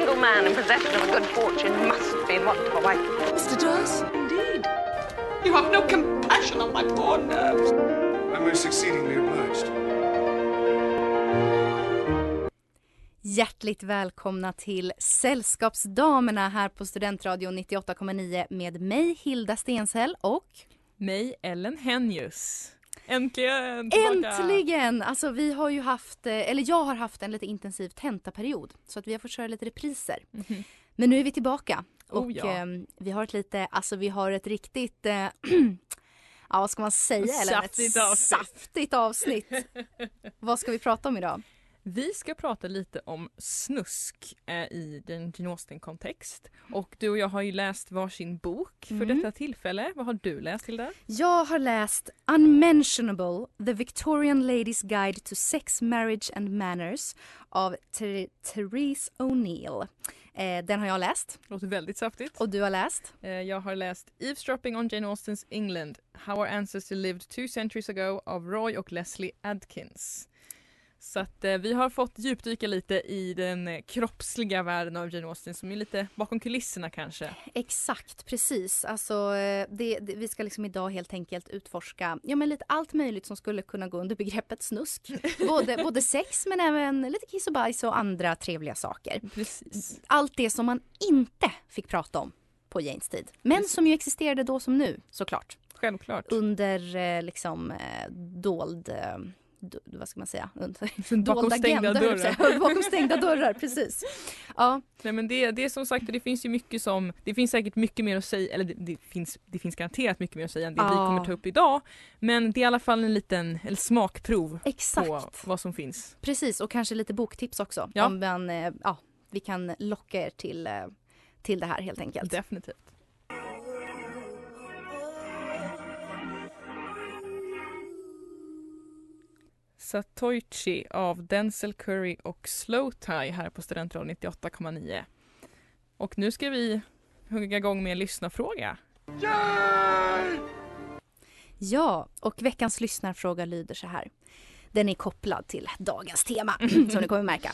Single man in possession of a good fortune must be in want of a wife. Mr. Dawes, indeed. You have no compassion on my poor nerves. I'm most exceedingly obliged. Hjärtligt välkomna till Sällskapsdamerna här på Studentradion 98,9 med mig Hilda Stenshäll och Mig, Ellen Henjus. Äntligen tillbaka! äntligen! Alltså vi har ju haft, eh, eller jag har haft en lite intensiv tentaperiod så att vi har fått köra lite repriser. Mhm. Men nu är vi tillbaka Oh, och ja. eh, vi har ett lite, alltså vi har ett riktigt eh, Ja vad ska man säga Ellen? Ett Saftigt avsnitt. saftigt avsnitt. vad ska vi prata om idag? Vi ska prata lite om snusk eh, i den Jane Austen-kontext. Och du och jag har ju läst varsin bok för Mm. detta tillfälle. Vad har du läst Hilda? Jag har läst Unmentionable, The Victorian Lady's Guide to Sex, Marriage and Manners av Ter- Therese O'Neill. Eh, den har jag läst Låter väldigt saftigt. och du har läst. Eh, jag har läst Eavesdropping on Jane Austens England How Our Ancestors Lived Two Centuries Ago av Roy och Leslie Adkins. Så att eh, vi har fått djupdyka lite i den kroppsliga världen av Jane Austen som är lite bakom kulisserna kanske. Exakt, precis. Alltså, eh, det, det, vi ska liksom idag helt enkelt utforska ja, men lite allt möjligt som skulle kunna gå under begreppet snusk. både, både sex men även lite kiss och bajs och andra trevliga saker. Precis. Allt det som man inte fick prata om på Janes tid. Men Precis. som ju existerade då som nu såklart. Självklart. under eh, liksom eh, dold, eh, vad ska man säga, dolda säga. Bakom stängda dörrar, precis. Ja, Nej men det, det är som sagt, det finns ju mycket som, det finns säkert mycket mer att säga, eller det, det, finns, det finns garanterat mycket mer att säga än det vi Ja. kommer ta upp idag. Men det är i alla fall en liten eller smakprov exakt. på vad som finns. Precis, och kanske lite boktips också. Ja. Om man, eh, ja, vi kan locka er till, eh, till det här helt enkelt. Definitivt. Satoichi av Denzel Curry och Slow Tie här på Studentradion 98,9. Och nu ska vi hugga igång med en lyssnarfråga. Ja, och veckans lyssnarfråga lyder så här. Den är kopplad till dagens tema, som ni kommer märka.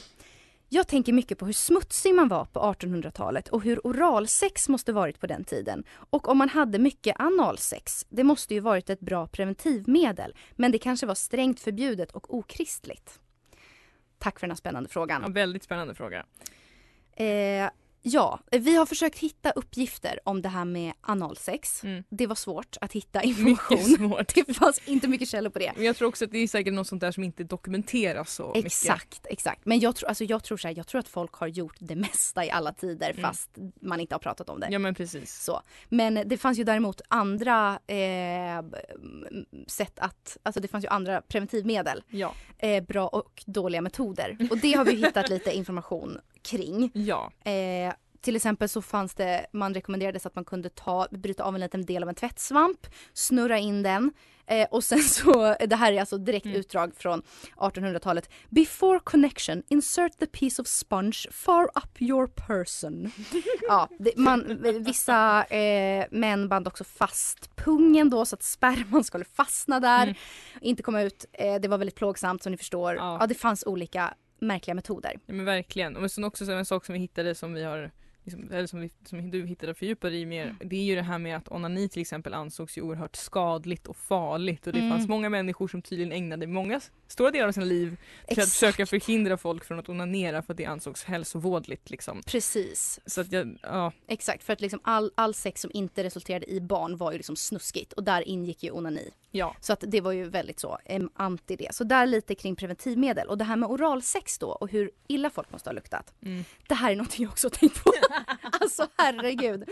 Jag tänker mycket på hur smutsig man var på 1800-talet och hur oralsex måste varit på den tiden. Och om man hade mycket analsex, det måste ju varit ett bra preventivmedel. Men det kanske var strängt förbjudet och okristligt. Tack för den här spännande frågan. Ja, väldigt spännande fråga. Eh, ja, vi har försökt hitta uppgifter om det här med analsex. Mm. Det var svårt att hitta Mycket information. svårt. Det fanns inte mycket källor på det. Men jag tror också att det är säkert något sånt där som inte dokumenteras så mycket. Exakt, exakt. Men jag tror, alltså jag, tror så här, jag tror att folk har gjort det mesta i alla tider Mm. fast man inte har pratat om det. Ja men precis. Så. Men det fanns ju däremot andra eh, sätt att, alltså det fanns ju andra preventivmedel. Ja. Eh, bra och dåliga metoder. Och det har vi hittat lite information kring. Ja. Eh, till exempel så fanns det, man rekommenderades att man kunde ta, bryta av en liten del av en tvättsvamp, snurra in den eh, och sen så, det här är alltså direkt Mm. utdrag från 1800-talet. Before connection, insert the piece of sponge far up your person. ja, det, man, vissa eh, män band också fast pungen då så att sperman skulle fastna där, Mm. inte komma ut. Eh, det var väldigt plågsamt som ni förstår. Ja. Ja, det fanns olika märkliga metoder. Ja men verkligen. Och sen också så en sak som vi hittade som vi har liksom, eller som, vi, som du hittade fördjupade i mer, det är ju det här med att onani till exempel ansågs ju oerhört skadligt och farligt och det Mm. fanns många människor som tydligen ägnade många stora delar av sina liv till att Exakt. försöka förhindra folk från att onanera för att det ansågs hälsovådligt liksom. Precis, Så att jag, ja, exakt. För att liksom all, all sex som inte resulterade i barn var ju liksom snuskigt och där ingick ju onani. Ja. Så att det var ju väldigt så anti det. Så där lite kring preventivmedel och det här med oralsex då och hur illa folk måste ha luktat. Mm. Det här är någonting jag också har tänkt på. alltså herregud.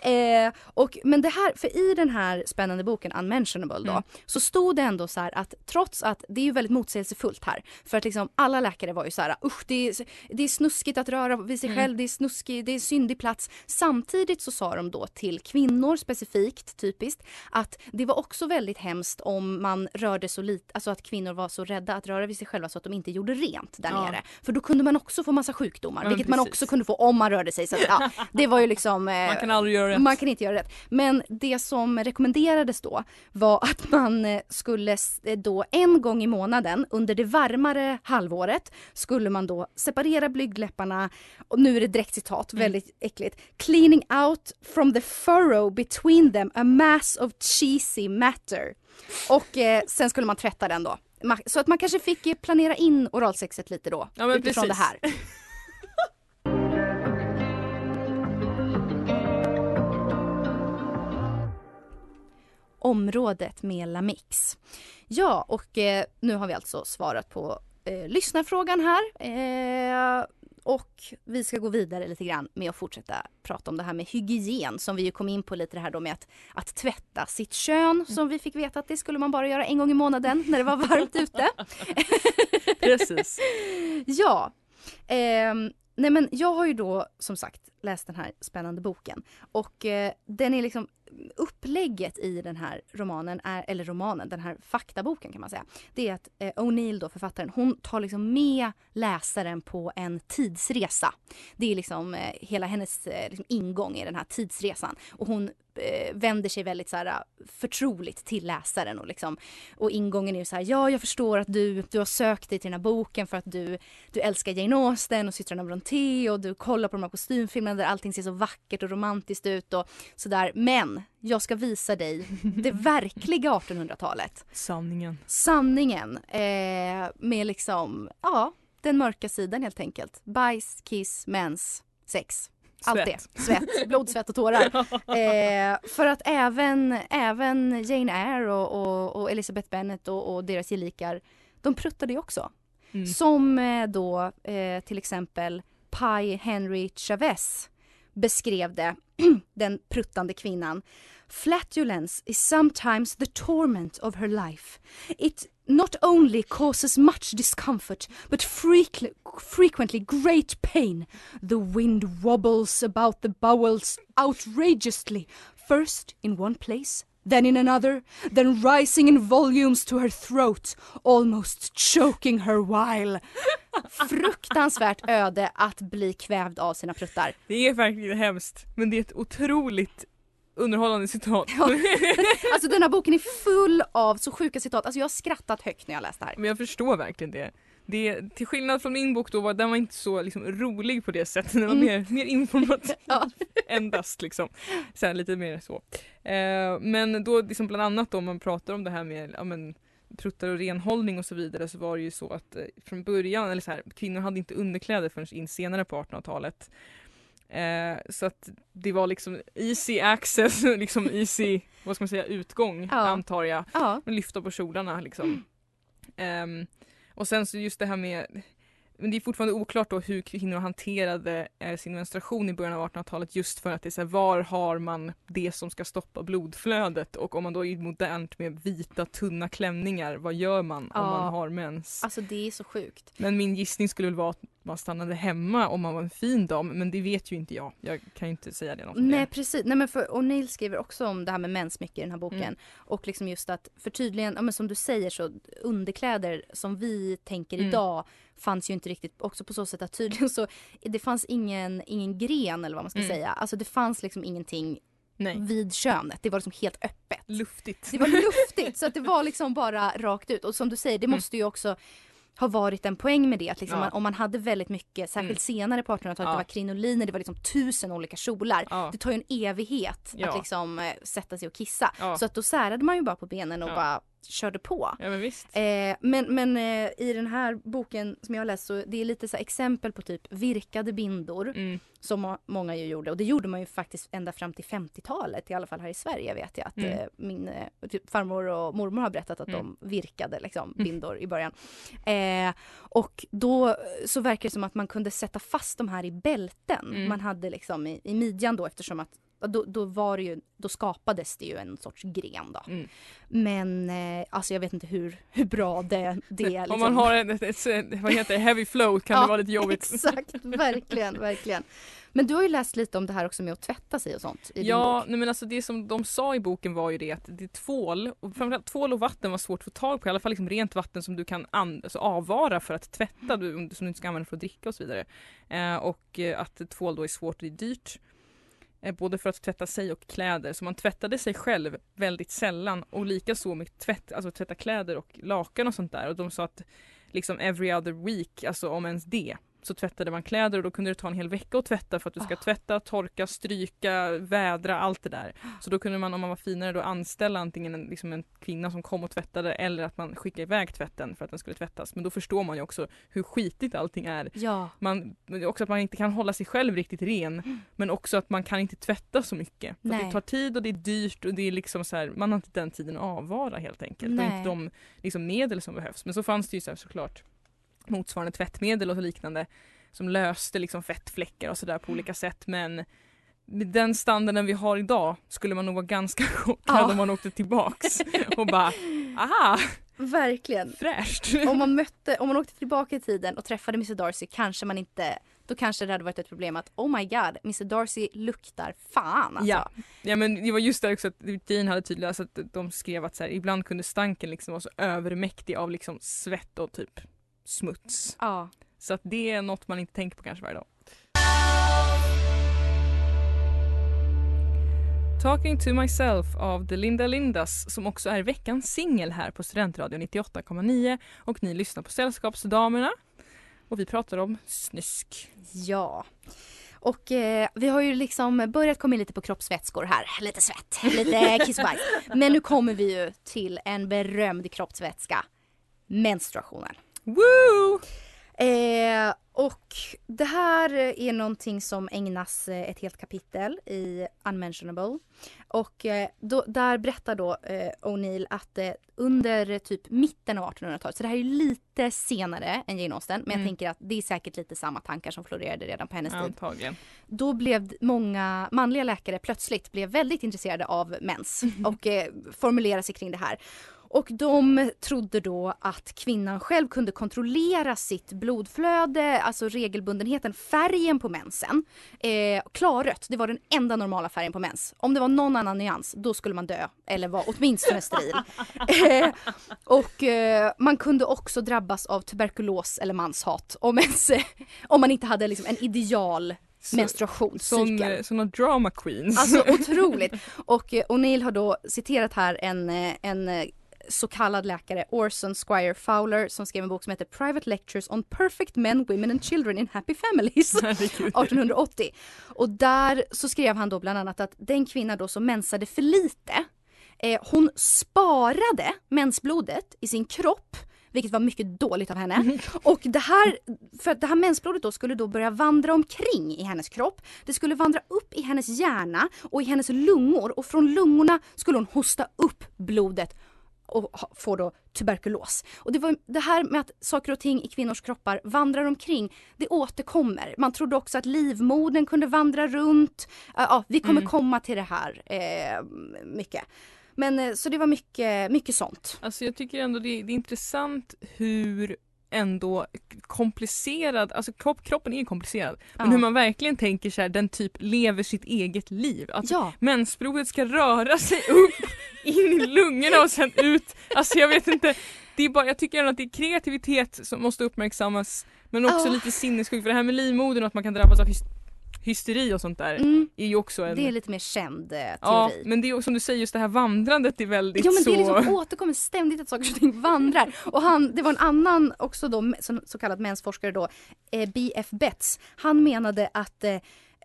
Eh, och, men det här, för i den här spännande boken Unmentionable då, Mm. så stod det ändå så här att trots att det är ju väldigt motsägelsefullt här. För att liksom alla läkare var ju så här, usch det är, det är snuskigt att röra vid sig Mm. själv, det är snuskigt, det är syndig plats. Samtidigt så sa de då till kvinnor specifikt, typiskt, att det var också väldigt hemskt om man rörde så lite, alltså att kvinnor var så rädda att röra vid sig själva så att de inte gjorde rent där Ja. nere. För då kunde man också få massa sjukdomar, Ja, vilket man precis. också kunde få om man rörde sig. Så att, ja, det var ju liksom... eh, Man kan aldrig göra rätt. man kan inte göra rätt. Men det som rekommenderades då var att man eh, skulle eh, då en gång i månaden under det varmare halvåret skulle man då separera blygdläpparna och nu är det direkt citat, väldigt äckligt. Cleaning out from the furrow between them a mass of cheesy matter. Och eh, sen skulle man tvätta den då. Så att man kanske fick eh, planera in oralsexet lite då Ja, men utifrån precis. det här. området med Lamix. Ja, och eh, nu har vi alltså svarat på eh, lyssnarfrågan här. Eh, och vi ska gå vidare lite grann med att fortsätta prata om det här med hygien som vi ju kom in på lite det här då med att, att tvätta sitt kön som vi fick veta att det skulle man bara göra en gång i månaden när det var varmt ute. Precis. Ja. Ehm, nej men jag har ju då som sagt läst den här spännande boken och eh, den är liksom upplägget i den här romanen, är, eller romanen, den här faktaboken kan man säga. Det är att eh, O'Neill då, författaren, hon tar liksom med läsaren på en tidsresa. Det är liksom eh, hela hennes eh, liksom ingång i den här tidsresan och hon vänder sig väldigt så här, eh, förtroligt till läsaren och liksom och ingången är ju så här, ja jag förstår att du, du har sökt dig till den här boken för att du, du älskar Jane Austen och systrarna Brontë och du kollar på de här kostymfilmerna där allting ser så vackert och romantiskt ut och sådär. Men jag ska visa dig det verkliga 1800-talet. Sanningen. Sanningen eh, med liksom, ja, den mörka sidan helt enkelt. Bajs, kiss, mens, sex. Allt Svett. det. Svett, blod, svett och tårar. Eh, för att även, även Jane Eyre och, och, och Elizabeth Bennet och, och deras gelikar, de pruttade ju också. Mm. Som eh, då eh, till exempel Pi Henry Chavez beskrev det, den pruttande kvinnan. Flatulence is sometimes the torment of her life. It not only causes much discomfort but frequently, great pain. The wind wobbles about the bowels outrageously, first in one place, then in another, then rising in volumes to her throat, almost choking her while. Fruktansvärt öde att bli kvävd av sina pruttar. Det är verkligen hemskt men det är ett otroligt underhållande citat. Ja. Alltså den här boken är full av så sjuka citat. Alltså jag har skrattat högt när jag läst det här. Men jag förstår verkligen det. det till skillnad från min bok då, var, den var inte så liksom, rolig på det sättet. Den var Mm. mer, mer informativ Ja. endast liksom. Så här, lite mer så. Eh, men då liksom bland annat om man pratar om det här med ja, men, pruttar och renhållning och så vidare så var det ju så att eh, från början, eller så här, kvinnor hade inte underkläder förrän in senare på 1800-talet. Eh, så att det var liksom easy access, liksom easy, vad ska man säga, utgång Ja. antar jag. Ja. Lyfta på kjolarna liksom. Ehm, och sen så just det här med men det är fortfarande oklart då hur kvinnor hanterade eh, sin menstruation i början av 1800-talet just för att det är så här, var har man det som ska stoppa blodflödet och om man då är modernt med vita tunna klänningar, vad gör man om Ja. man har mens? Alltså det är så sjukt. Men min gissning skulle väl vara att man stannade hemma om man var en fin dam, men det vet ju inte jag. Jag kan ju inte säga det något om Nej precis, nej men för O'Neill skriver också om det här med mens mycket i den här boken. Mm. Och liksom just att, för tydligen, ja men som du säger så underkläder som vi tänker Mm. idag fanns ju inte riktigt, också på så sätt att tydligen så, det fanns ingen, ingen gren eller vad man ska Mm. säga. Alltså det fanns liksom ingenting Nej. vid könet, det var liksom helt öppet. Luftigt. Det var luftigt så att det var liksom bara rakt ut och som du säger det Mm. måste ju också har varit en poäng med det. Att liksom Ja. man, om man hade väldigt mycket, särskilt Mm. senare på 1800-talet, Ja. det var krinoliner, det var liksom tusen olika kjolar. Ja. Det tar ju en evighet att liksom eh, sätta sig och kissa. Så att då särade man ju bara på benen och bara körde på. Ja men visst. Eh, men men eh, i den här boken som jag har läst så det är lite så exempel på typ virkade bindor Mm. som må- många ju gjorde och det gjorde man ju faktiskt ända fram till 50-talet i alla fall här i Sverige vet jag att Mm. eh, min eh, typ farmor och mormor har berättat att Mm. de virkade liksom bindor i början. Eh, och då så verkar det som att man kunde sätta fast de här i bälten Mm. man hade liksom i, i midjan då eftersom att då, då var ju, då skapades det ju en sorts gren då. Mm. Men eh, alltså jag vet inte hur, hur bra det, det är. Liksom. Om man har ett, ett, ett, vad heter det, heavy flow kan Ja, det vara lite jobbigt. Exakt, verkligen, verkligen. Men du har ju läst lite om det här också med att tvätta sig och sånt i din Ja, bok. nej men alltså det som de sa i boken var ju det att det är tvål, och framförallt tvål och vatten var svårt att få tag på, i alla fall liksom rent vatten som du kan an- alltså avvara för att tvätta, som du inte ska använda för att dricka och så vidare. Eh, och att tvål då är svårt och det är dyrt. Eh, både för att tvätta sig och kläder, så man tvättade sig själv väldigt sällan. Och likaså med tvätt, alltså tvätta kläder och lakan och sånt där. Och de sa att liksom every other week, alltså om ens det, så tvättade man kläder och då kunde det ta en hel vecka att tvätta för att du ska Ah. tvätta, torka, stryka, vädra, allt det där. Så då kunde man om man var finare då anställa antingen en, liksom en kvinna som kom och tvättade eller att man skickade iväg tvätten för att den skulle tvättas. Men då förstår man ju också hur skitigt allting är. Ja, Man, också att man inte kan hålla sig själv riktigt ren men också att man kan inte tvätta så mycket. För det tar tid och det är dyrt och det är liksom så här, man har inte den tiden att avvara helt enkelt. Nej. inte de liksom, medel som behövs. Men så fanns det ju så här, såklart motsvarande tvättmedel och liknande som löste liksom fettfläckar och sådär på olika sätt men med den standarden vi har idag skulle man nog vara ganska chockad Ja. om man åkte tillbaks och bara aha, verkligen. fräscht. Om man, mötte, om man åkte tillbaka i tiden och träffade Mr Darcy kanske man inte då kanske det hade varit ett problem att oh my god, Mr Darcy luktar fan alltså. Ja. ja men det var just det också att Jane hade tydligt att de skrev att så här, ibland kunde stanken liksom vara så övermäktig av liksom svett och typ smuts. ja. Så att det är något man inte tänker på kanske varje dag. Talking to myself av The Linda Lindas som också är veckans singel här på Studentradion 98,9 och ni lyssnar på Sällskapsdamerna och vi pratar om snusk. Ja. Och eh, vi har ju liksom börjat komma in lite på kroppsvätskor här. Lite svett, lite kiss och bajs. Men nu kommer vi ju till en berömd kroppsvätska. Menstruationen. Woo! Eh, och det här är någonting som ägnas eh, ett helt kapitel i Unmentionable. Och eh, då, där berättar då eh, O'Neill att eh, under typ mitten av 1800-talet, så det här är ju lite senare än Jane Austen, men jag Mm. tänker att det är säkert lite samma tankar som florerade redan på hennes tid. Antagligen. Då blev många manliga läkare plötsligt blev väldigt intresserade av mens och eh, formulerade sig kring det här. Och de trodde då att kvinnan själv kunde kontrollera sitt blodflöde, alltså regelbundenheten, färgen på mensen. Eh, klarrött, det var den enda normala färgen på mens. Om det var någon annan nyans, då skulle man dö eller vara åtminstone steril. eh, och eh, man kunde också drabbas av tuberkulos eller manshat om, ens, om man inte hade liksom en ideal Så- menstruationscykel. Sån, eh, drama queens. Alltså otroligt. Och eh, O'Neill har då citerat här en, eh, en så kallad läkare, Orson Squire Fowler, som skrev en bok som heter Private Lectures on Perfect Men, Women and Children in Happy Families. Herregud. 1880. Och där så skrev han då bland annat att den kvinna då som mensade för lite, eh, hon sparade mensblodet i sin kropp vilket var mycket dåligt av henne. Och det här, för att det här mensblodet då skulle då börja vandra omkring i hennes kropp. Det skulle vandra upp i hennes hjärna och i hennes lungor och från lungorna skulle hon hosta upp blodet och ha- få då tuberkulos. Och det var det här med att saker och ting i kvinnors kroppar vandrar omkring, det återkommer. Man trodde också att livmodern kunde vandra runt. Ja, vi kommer Mm. komma till det här eh, mycket. Men eh, så det var mycket, mycket sånt. Alltså jag tycker ändå det, det är intressant hur ändå komplicerad, alltså kropp, kroppen är komplicerad. Men Ja. hur man verkligen tänker så här, den typ lever sitt eget liv. Att Ja. mensblodet ska röra sig upp in i lungorna och sen ut. Alltså jag vet inte. Det är bara, jag tycker att det är kreativitet som måste uppmärksammas men också Ja. lite sinnessjukt för det här med livmodern och att man kan drabbas av hys- hysteri och sånt där Mm, är ju också en... det är lite mer känd eh, teori. ja, men det är också som du säger, just det här vandrandet är väldigt Ja men så... det är liksom återkommer ständigt att saker och ting vandrar. Och han, det var en annan också då, så, så kallad mensforskare då, eh, B.F. Betts. Han menade att eh,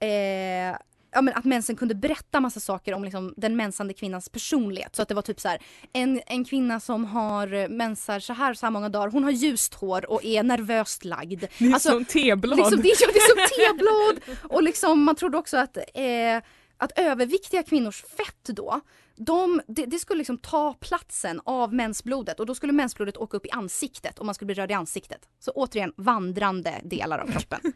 eh, Ja, men att mensen kunde berätta massa saker om liksom, den mensande kvinnans personlighet. Så att det var typ så här, en, en kvinna som har eh, mensar så här så här många dagar, hon har ljust hår och är nervöst lagd. Det är Alltså, som teblad. Liksom, det, är, det är som teblad! Och liksom, man trodde också att, eh, att överviktiga kvinnors fett då, de, det, det skulle liksom ta platsen av mensblodet och då skulle mensblodet åka upp i ansiktet och man skulle bli röd i ansiktet. Så återigen, vandrande delar av kroppen.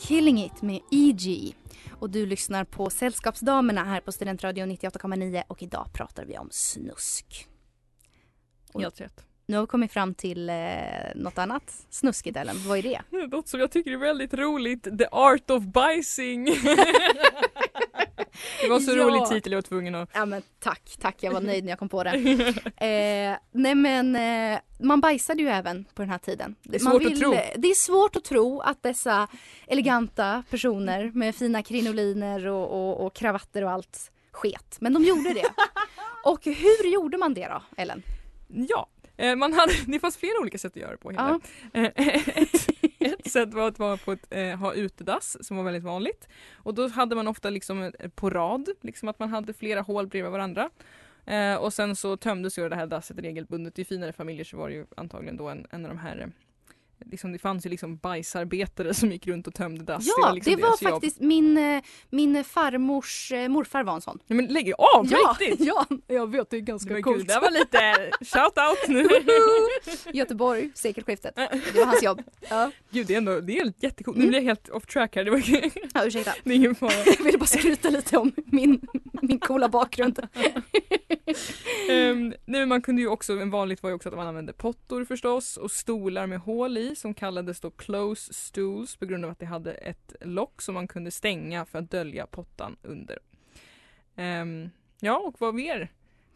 Killing It med E.G. Och du lyssnar på Sällskapsdamerna här på Studentradion 98,9 och idag pratar vi om snusk. Helt rätt. Nu har vi kommit fram till eh, något annat snuskigt Ellen. Vad är det? Något som jag tycker är väldigt roligt, The Art of Bicing. det var så Ja. rolig titel jag var tvungen att... Ja men tack, tack. Jag var nöjd när jag kom på det. Eh, nej men eh, man bajsade ju även på den här tiden. Det är svårt att tro. Det är svårt att tro att dessa eleganta personer med fina krinoliner och, och, och kravatter och allt sket. Men de gjorde det. och hur gjorde man det då, Ellen? Ja, man hade, det fanns flera olika sätt att göra det på. Ja. Eh, Ett, ett sätt var att vara på ett, eh, ha utedass som var väldigt vanligt. Och då hade man ofta liksom eh, på rad, liksom att man hade flera hål bredvid varandra. Eh, och sen så tömdes ju det här dasset regelbundet. I finare familjer så var det ju antagligen då en, en av de här eh, Liksom, det fanns ju liksom bajsarbetare som gick runt och tömde dass. Ja, det, liksom var deras jobb. faktiskt min, eh, min farmors eh, morfar var en sån. Ja, men lägg av ja, riktigt! ja, jag vet det är ganska Men coolt. gud, det var lite shout out nu. Göteborg, sekelskiftet. Det var hans jobb. Ja, Gud det är ändå det är jättecoolt. Nu Mm. blir jag helt off track här. Det, var, ja ursäkta. det är ingen fara. Jag ville bara skryta lite om min, min coola bakgrund. um, nej, men man kunde ju också, en vanligt var ju också att man använde pottor förstås och stolar med hål i som kallades då close stools på grund av att det hade ett lock som man kunde stänga för att dölja pottan under. Ehm, ja och vad mer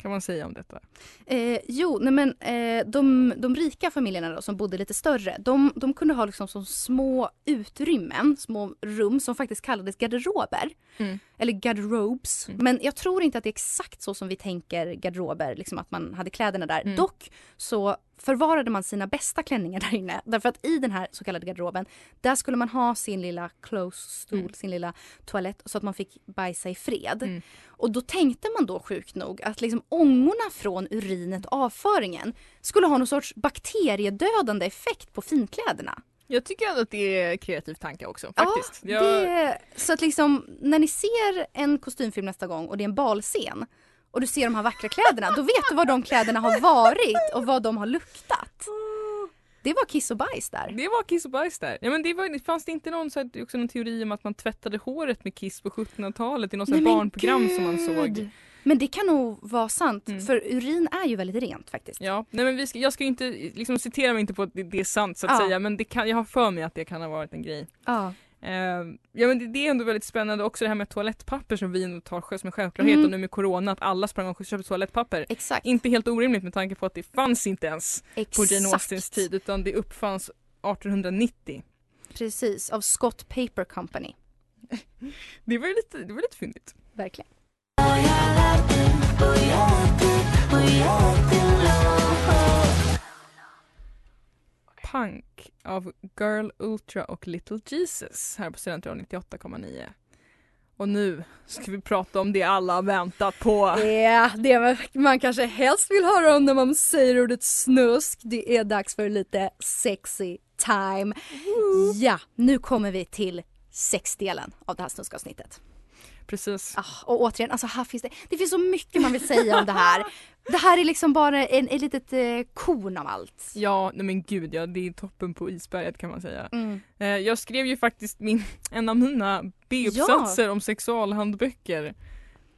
kan man säga om detta? Eh, jo, nej men eh, de, de rika familjerna då, som bodde lite större, de, de kunde ha liksom som små utrymmen, små rum som faktiskt kallades garderober. Mm. Eller garderobes. Mm. Men jag tror inte att det är exakt så som vi tänker garderober, liksom att man hade kläderna där. Mm. Dock så förvarade man sina bästa klänningar där inne. Därför att i den här så kallade garderoben, där skulle man ha sin lilla close stool, Mm. sin lilla toalett så att man fick bajsa i fred. Mm. Och då tänkte man då sjukt nog att liksom ångorna från urinet och avföringen skulle ha någon sorts bakteriedödande effekt på finkläderna. Jag tycker ändå att det är kreativ tanke också faktiskt. Ja, jag, det, så att liksom när ni ser en kostymfilm nästa gång och det är en balscen och du ser de här vackra kläderna, då vet du var de kläderna har varit och vad de har luktat. Det var kiss och bajs där. Det var kiss och bajs där. Ja, men det var, fanns det inte någon, så här, också någon teori om att man tvättade håret med kiss på 1700-talet i något barnprogram som man såg? Men det kan nog vara sant, Mm. för urin är ju väldigt rent faktiskt. Ja, nej men vi ska, jag ska inte, liksom citera mig inte på att det, det är sant så att Ja. säga men det kan, jag har för mig att det kan ha varit en grej. Ja. Eh, ja men det, det är ändå väldigt spännande också det här med toalettpapper som vi ändå tar som en självklarhet Mm. och nu med corona att alla sprang och köpte toalettpapper. Exakt. Inte helt orimligt med tanke på att det fanns inte ens Exakt. på Jane Austens tid utan det uppfanns 1890. Precis, av Scott Paper Company. Det var ju lite, det var lite fyndigt. Verkligen. Punk av Girl Ultra och Little Jesus här på Studentradion 98,9. Och nu ska vi prata om det alla har väntat på. Ja, det man kanske helst vill höra om när man säger ordet snusk. Det är dags för lite sexy time. Ja, nu kommer vi till sexdelen av det här snuskavsnittet. Precis. Ah, och återigen, alltså här finns det, det finns så mycket man vill säga om det här. Det här är liksom bara en, ett litet eh, korn av allt. Ja, nej men gud ja, det är toppen på isberget kan man säga. Mm. Eh, jag skrev ju faktiskt min, en av mina B-uppsatser om sexualhandböcker.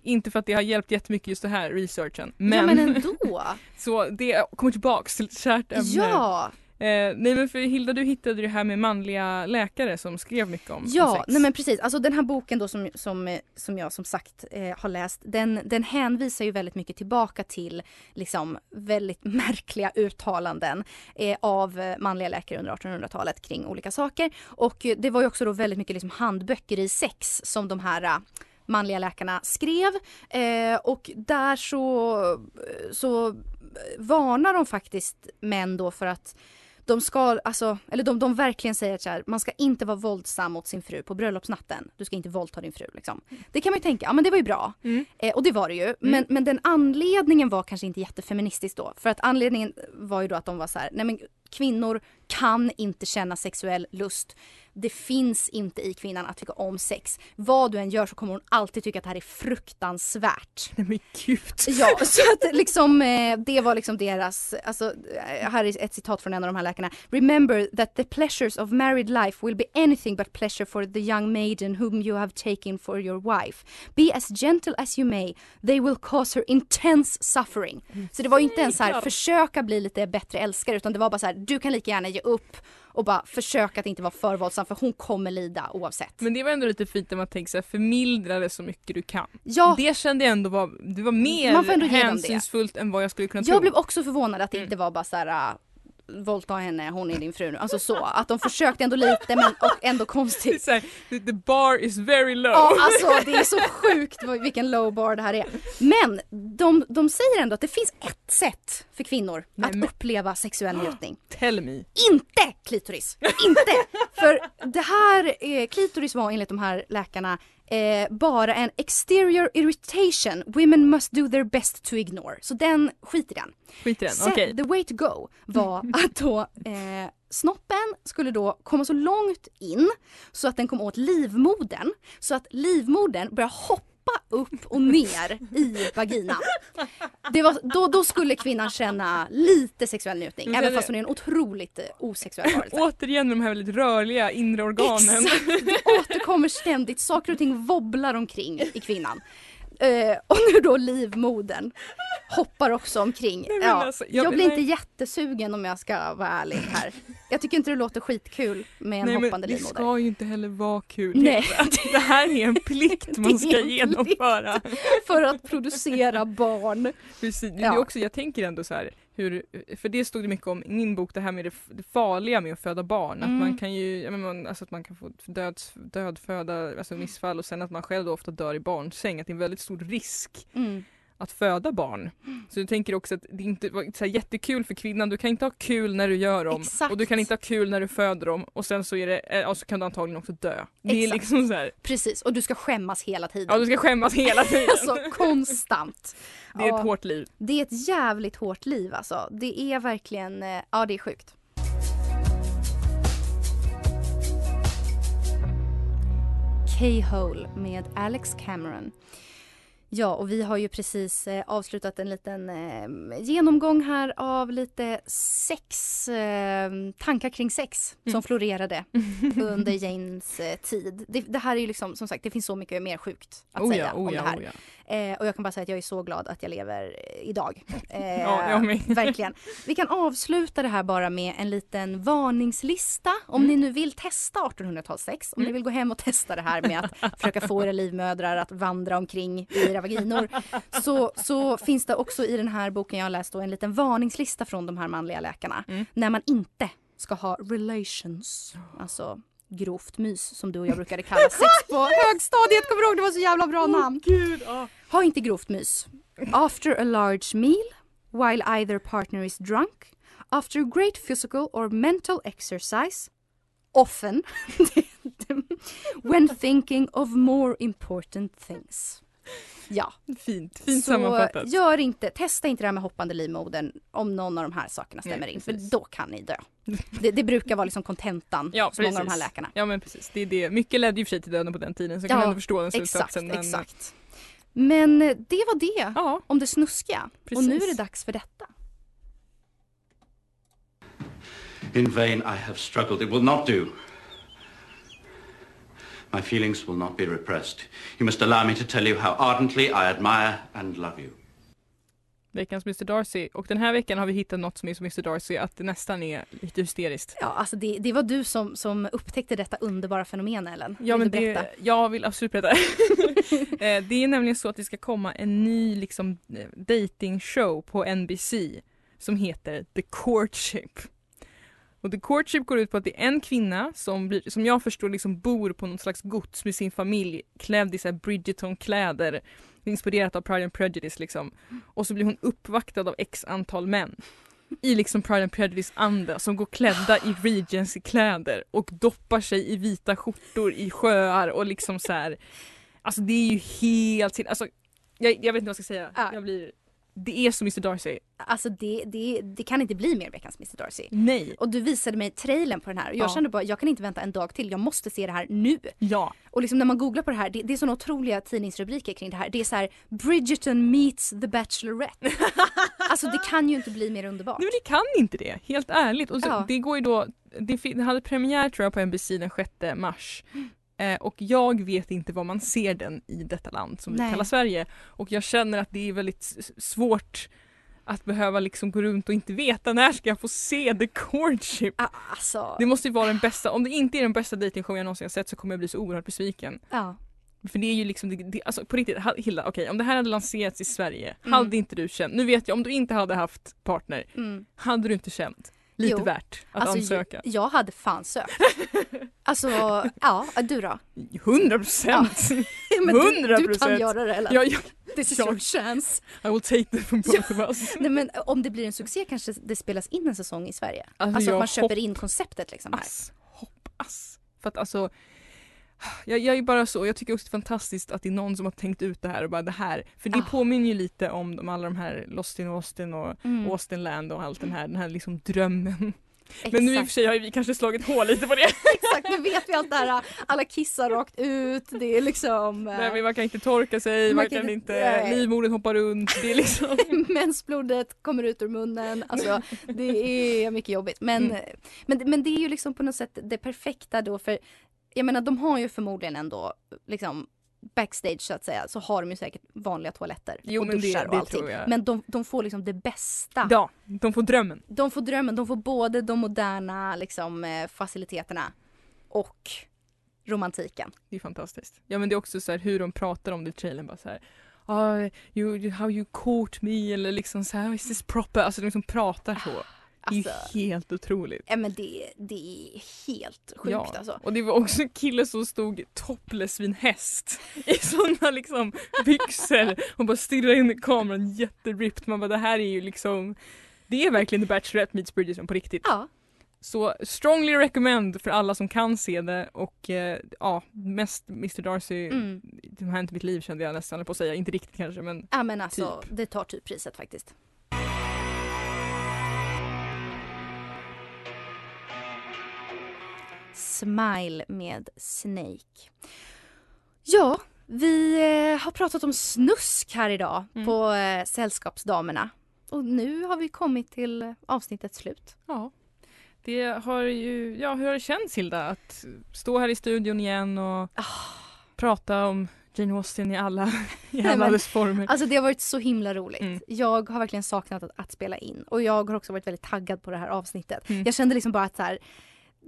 Inte för att det har hjälpt jättemycket just det här researchen. Men, Ja men ändå. så det kommer tillbaks till ett kärt ämne. ja, Eh, nej men för Hilda du hittade det här med manliga läkare som skrev mycket om, om Ja, sex. nej men precis. Alltså den här boken då som, som, eh, som jag som sagt eh, har läst, den, den hänvisar ju väldigt mycket tillbaka till liksom väldigt märkliga uttalanden eh, av manliga läkare under 1800-talet kring olika saker. Och eh, det var ju också då väldigt mycket liksom handböcker i sex som de här eh, manliga läkarna skrev. Och där så, så varnar de faktiskt män då för att de ska, alltså, eller de, de verkligen säger så här, man ska inte vara våldsam mot sin fru på bröllopsnatten. Du ska inte våldta din fru liksom. Det kan man ju tänka, ja men det var ju bra. Mm. Eh, och det var det ju. Men, men den anledningen var kanske inte jättefeministisk då. För att anledningen var ju då att de var så här, nej men kvinnor kan inte känna sexuell lust. Det finns inte i kvinnan att tycka om sex. Vad du än gör så kommer hon alltid tycka att det här är fruktansvärt. Nej men gud. Ja, så att liksom eh, det var liksom deras, alltså eh, här är ett citat från en av de här läkarna. Remember that the pleasures of married life will be anything but pleasure for the young maiden whom you have taken for your wife. Be as gentle as you may, they will cause her intense suffering. Så det var ju inte ens så här försöka bli lite bättre älskare utan det var bara så här du kan lika gärna ge upp och bara försöka att inte vara för våldsam för hon kommer lida oavsett. Men det var ändå lite fint när man tänker så här, förmildra det så mycket du kan. Ja, Det kände jag ändå var, det var mer hänsynsfullt än vad jag skulle kunna tro. Jag blev också förvånad att det Mm. inte var bara så här. Våldta henne, hon är din fru nu. Alltså så, att de försökte ändå lite men och ändå Det är konstigt. så här, the, bar is very low. Ja alltså det är så sjukt vilken low bar det här är. Men de, de säger ändå att det finns ett sätt för kvinnor Nej, att men- uppleva sexuell njutning. Tell me. Inte klitoris! Inte! För det här, eh, klitoris var enligt de här läkarna eh, bara en exterior irritation women must do their best to ignore. Så den, skit i den. Skit i den, okej. The way to go var att då eh, snoppen skulle då komma så långt in så att den kom åt livmodern. Så att livmodern började hoppa upp och ner i vaginan. Det var, då, då skulle kvinnan känna lite sexuell njutning. Även fast hon är en otroligt eh, osexuell varelse. Återigen med de här väldigt rörliga inre organen. Exakt, det återkommer ständigt. Saker och ting wobblar omkring i kvinnan. Eh, och nu då livmodern hoppar också omkring. Nej, ja, alltså, jag- jag, blir nej. inte jättesugen om jag ska vara ärlig här. Jag tycker inte det låter skitkul med en Nej hoppande det livmoder. ska ju inte heller vara kul. Nej. Det här är en plikt Det man ska en genomföra. För att producera barn. Precis. Det Ja. är också, jag tänker ändå så här, hur, för det stod det mycket om i min bok, det här med det, farliga med att föda barn. Att Mm. man kan ju, man, alltså att man kan få döds, dödföda, alltså missfall och sen att man själv då ofta dör i barnsäng. Att det är en väldigt stor risk Mm. Att föda barn. Så jag tänker också att det inte var så jättekul för kvinnan. Du kan inte ha kul när du gör dem Exakt. och du kan inte ha kul när du föder dem och sen så är det, eh, och så kan du antagligen också dö. Det är liksom så här, Precis, och du ska skämmas hela tiden. ja du ska skämmas hela tiden. Alltså konstant. det är Ja. ett hårt liv. Det är ett jävligt hårt liv alltså. Det är verkligen, eh, ja det är sjukt. K-Hole med Alex Cameron. Ja, och vi har ju precis eh, avslutat en liten eh, genomgång här av lite sex, eh, tankar kring sex Mm. som florerade under Janes eh, tid. Det, det här är ju liksom, som sagt, det finns så mycket mer sjukt att Oh säga ja, om oh det ja, här. oh ja. Och jag kan bara säga att jag är så glad att jag lever eh, idag. Ja, verkligen. Vi kan avsluta det här bara med en liten varningslista. Om Mm. ni nu vill testa 1800-talssex, om ni vill gå hem och testa det här med att försöka få era livmödrar att vandra omkring i era vaginor. Så, så finns det också i den här boken jag har läst då en liten varningslista från de här manliga läkarna. Mm. När man inte ska ha relations, alltså grovt mys som du och jag brukade kalla sex på högstadiet. Kommer du ihåg? Det var så jävla bra namn. Gud, ja. Ha inte grovt mys. After a large meal, while either partner is drunk, after great physical or mental exercise, often, when thinking of more important things. Ja, Fint, fint så sammanfattat. gör inte, testa inte det här med hoppande livmodern om någon av de här sakerna stämmer Nej, in, för precis. då kan ni dö. Det, det brukar vara liksom kontentan Ja, hos många av de här precis. läkarna. Ja men precis, det är det. Mycket ledde ju för sig till döden på den tiden så jag kan Ja, ändå förstå den Exakt, slutsatsen. men- exakt. Men eh, det var det Ja, om det snuskiga. Och nu är Precis. det dags för detta. In vain I have struggled. It will not do. My feelings will not be repressed. You must allow me to tell you how ardently I admire and love you. veckans Mr Darcy. Och den här veckan har vi hittat något som är som Mr Darcy att det nästan är lite hysteriskt. Ja, alltså det, det var du som, som upptäckte detta underbara fenomen Ellen. Ja, Vill men du berätta? det, jag vill absolut berätta. Eh, det är nämligen så att det ska komma en ny liksom, eh, dating show på NBC som heter The Courtship. Och The Courtship går ut på att det är en kvinna som, blir, som jag förstår liksom bor på något slags gods med sin familj klädd i så Bridgerton-kläder inspirerat av Pride and Prejudice liksom. Och så blir hon uppvaktad av x antal män i liksom Pride and Prejudice-anda som går klädda i Regency-kläder och doppar sig i vita skjortor i sjöar och liksom så här. Alltså det är ju helt alltså jag, jag vet inte vad jag ska säga. Ja. Jag blir, det är som Mr Darcy. Alltså det, det, det kan inte bli mer veckans Mr Darcy. Nej. Och du visade mig trailern på den här och jag Ja. kände bara jag kan inte vänta en dag till, jag måste se det här nu. Ja. Och liksom när man googlar på det här, det, det är såna otroliga tidningsrubriker kring det här. Det är så här Bridgerton meets the Bachelorette. alltså det kan ju inte bli mer underbart. Nej men det kan inte det, helt ärligt. Och så, Ja. Det går ju då, det, hade premiär tror jag på NBC den 6 mars. Eh, och jag vet inte var man ser den i detta land som Nej. vi kallar Sverige. Och jag känner att det är väldigt svårt att behöva liksom gå runt och inte veta när ska jag få se The Courtship. Ah, Alltså, Det måste ju vara den bästa, om det inte är den bästa dejtingshow jag någonsin har sett så kommer jag bli så oerhört besviken. ja. För det är ju liksom, det, det, alltså på riktigt, Hilda, okej om det här hade lanserats i Sverige, Mm. hade inte du känt, nu vet jag om du inte hade haft partner, Mm. hade du inte känt lite Jo. värt att Alltså, ansöka? Jag, jag hade fan sökt. Alltså, ja, du då? 100 procent! Men du, du kan 100%. göra det eller? Ja, ja, This is ja. your chance. I will take it from both of us. Nej men om det blir en succé kanske det spelas in en säsong i Sverige. Alltså, Alltså, jag att man köper in konceptet liksom här. hoppas. För att alltså, jag, jag är bara så, jag tycker också det är fantastiskt att det är någon som har tänkt ut det här och bara det här. För det Ah. påminner ju lite om de, alla de här Lost in Austin och Mm. Austinland och allt den här, den här liksom drömmen. Exakt. Men nu i och för sig har vi kanske slagit hål lite på det. Exakt, nu vet vi allt det här. Alla kissar rakt ut. Det är liksom... eh, Nej, men man kan inte torka sig, Man man, kan kan inte- inte, nej. livmodern hoppar runt. Det är liksom... Mensblodet kommer ut ur munnen. Alltså, det är mycket jobbigt. Men, Mm. men, men det är ju liksom på något sätt det perfekta då för jag menar de har ju förmodligen ändå liksom backstage så att säga så har de ju säkert vanliga toaletter Jo, och men det- duschar och det allting. Men de, de får liksom det bästa. Ja, de får drömmen. De får drömmen, de får både de moderna liksom, eh, faciliteterna och romantiken. Det är fantastiskt. Ja men det är också så här hur de pratar om det i trailern bara så här. You, you, how you caught me eller liksom så här, is this proper? Alltså de liksom pratar så. Det är Alltså, ju helt otroligt. ja, men det, det är helt sjukt ja. alltså. Och det var också en kille som stod topless vid en häst i sådana liksom byxor och bara stirrade in i kameran jätteripped. Man bara det här är ju liksom det är verkligen The Bachelorette meets Bridgerton på riktigt. Ja, Så strongly recommend för alla som kan se det och eh, ja, mest Mr Darcy, mm. det har hänt mitt liv kände jag nästan på att säga, inte riktigt kanske men ja men alltså Typ. det tar typ priset faktiskt. Smile med Snake. Ja, vi eh, har pratat om snusk här idag Mm. på eh, Sällskapsdamerna. Och nu har vi kommit till avsnittets slut. ja. Det har ju, ja hur har det känts Hilda att stå här i studion igen och Ah. prata om Jane Austen i alla, i alla dess former. Alltså det har varit så himla roligt. Mm. Jag har verkligen saknat att, att spela in och jag har också varit väldigt taggad på det här avsnittet. Mm. Jag kände liksom bara att så här,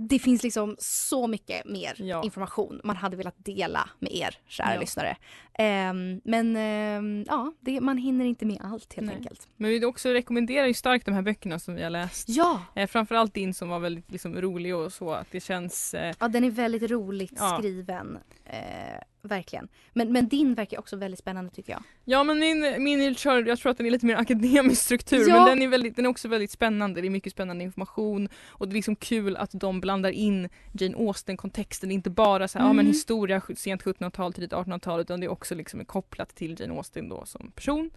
det finns liksom så mycket mer Ja. information man hade velat dela med er kära Ja. lyssnare. Ehm, men ehm, ja, det, man hinner inte med allt helt Nej. enkelt. Men vi också rekommenderar ju starkt de här böckerna som vi har läst. Ja, Eh, framförallt din som var väldigt liksom, rolig och så att det känns eh, ja den är väldigt roligt Ja. skriven. Eh, verkligen. Men, men din verkar också väldigt spännande tycker jag. Ja men min, min kör, jag tror att den är lite mer akademisk struktur Ja. men den är, väldigt, den är också väldigt spännande. Det är mycket spännande information och det är liksom kul att de blandar in Jane Austen-kontexten. Inte bara så här, ja, men Mm. historia sent 1700-tal, tidigt 1800-tal utan det är också liksom kopplat till Jane Austen då som person.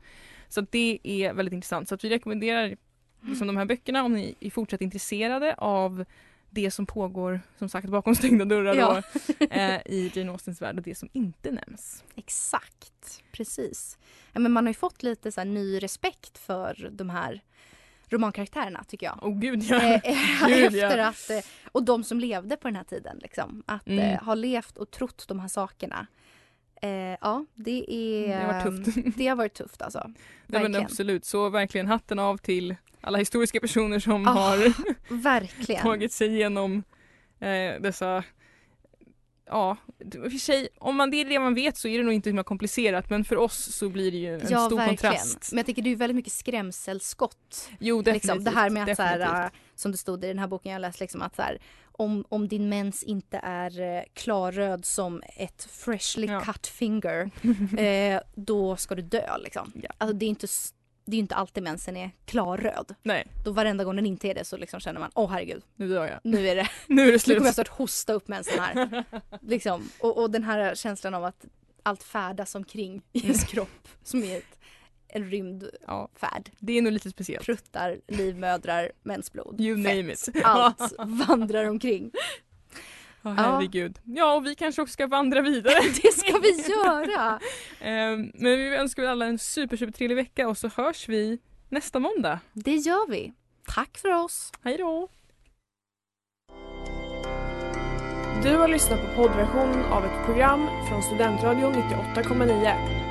Så det är väldigt intressant. Så vi rekommenderar liksom de här böckerna om ni är fortsatt intresserade av det som pågår som sagt bakom stängda dörrar Ja. då, eh, i Jane Austens värld och det som inte nämns. Exakt, precis. Ja, men man har ju fått lite så ny respekt för de här romankaraktärerna tycker jag. Åh gud ja. Eh, eh, Gud, ja. efter att, eh, och de som levde på den här tiden. Liksom, att Mm. eh, ha levt och trott de här sakerna Eh, ja, det är... Det har varit tufft. Det har varit tufft alltså. Nej, men absolut, så verkligen hatten av till alla historiska personer som Ah, har Verkligen. tagit sig igenom eh, dessa Ja, för sig, om man, det är det man vet så är det nog inte himla komplicerat men för oss så blir det ju en ja, stor verkligen. kontrast. Men jag tycker det är väldigt mycket skrämselskott. Jo, definitivt. Liksom, det här med att så här, definitivt. äh, som det stod i den här boken jag läst, liksom att så här, om, om din mens inte är eh, klarröd som ett freshly Ja. cut finger, eh, då ska du dö liksom. Ja. Alltså det är inte det är inte alltid mensen är klarröd. Nej, Då varenda gång den inte är det så liksom känner man, åh herregud, nu dör jag. nu är det, Nu är det nu slut. kommer jag snart hosta upp mensen här. liksom. och, och den här känslan av att allt färdas omkring i ens kropp som är ett, en rymdfärd. Ja, det är nog lite speciellt. Pruttar, livmödrar, mensblod. You fett. name it. Allt vandrar omkring. Ja, herregud. Ja, och vi kanske också ska vandra vidare. Det ska vi göra! Ehm, Men vi önskar alla en super, super trevlig vecka och så hörs vi nästa måndag. Det gör vi. Tack för oss. Hej då! Du har lyssnat på poddversion av ett program från Studentradion 98,9.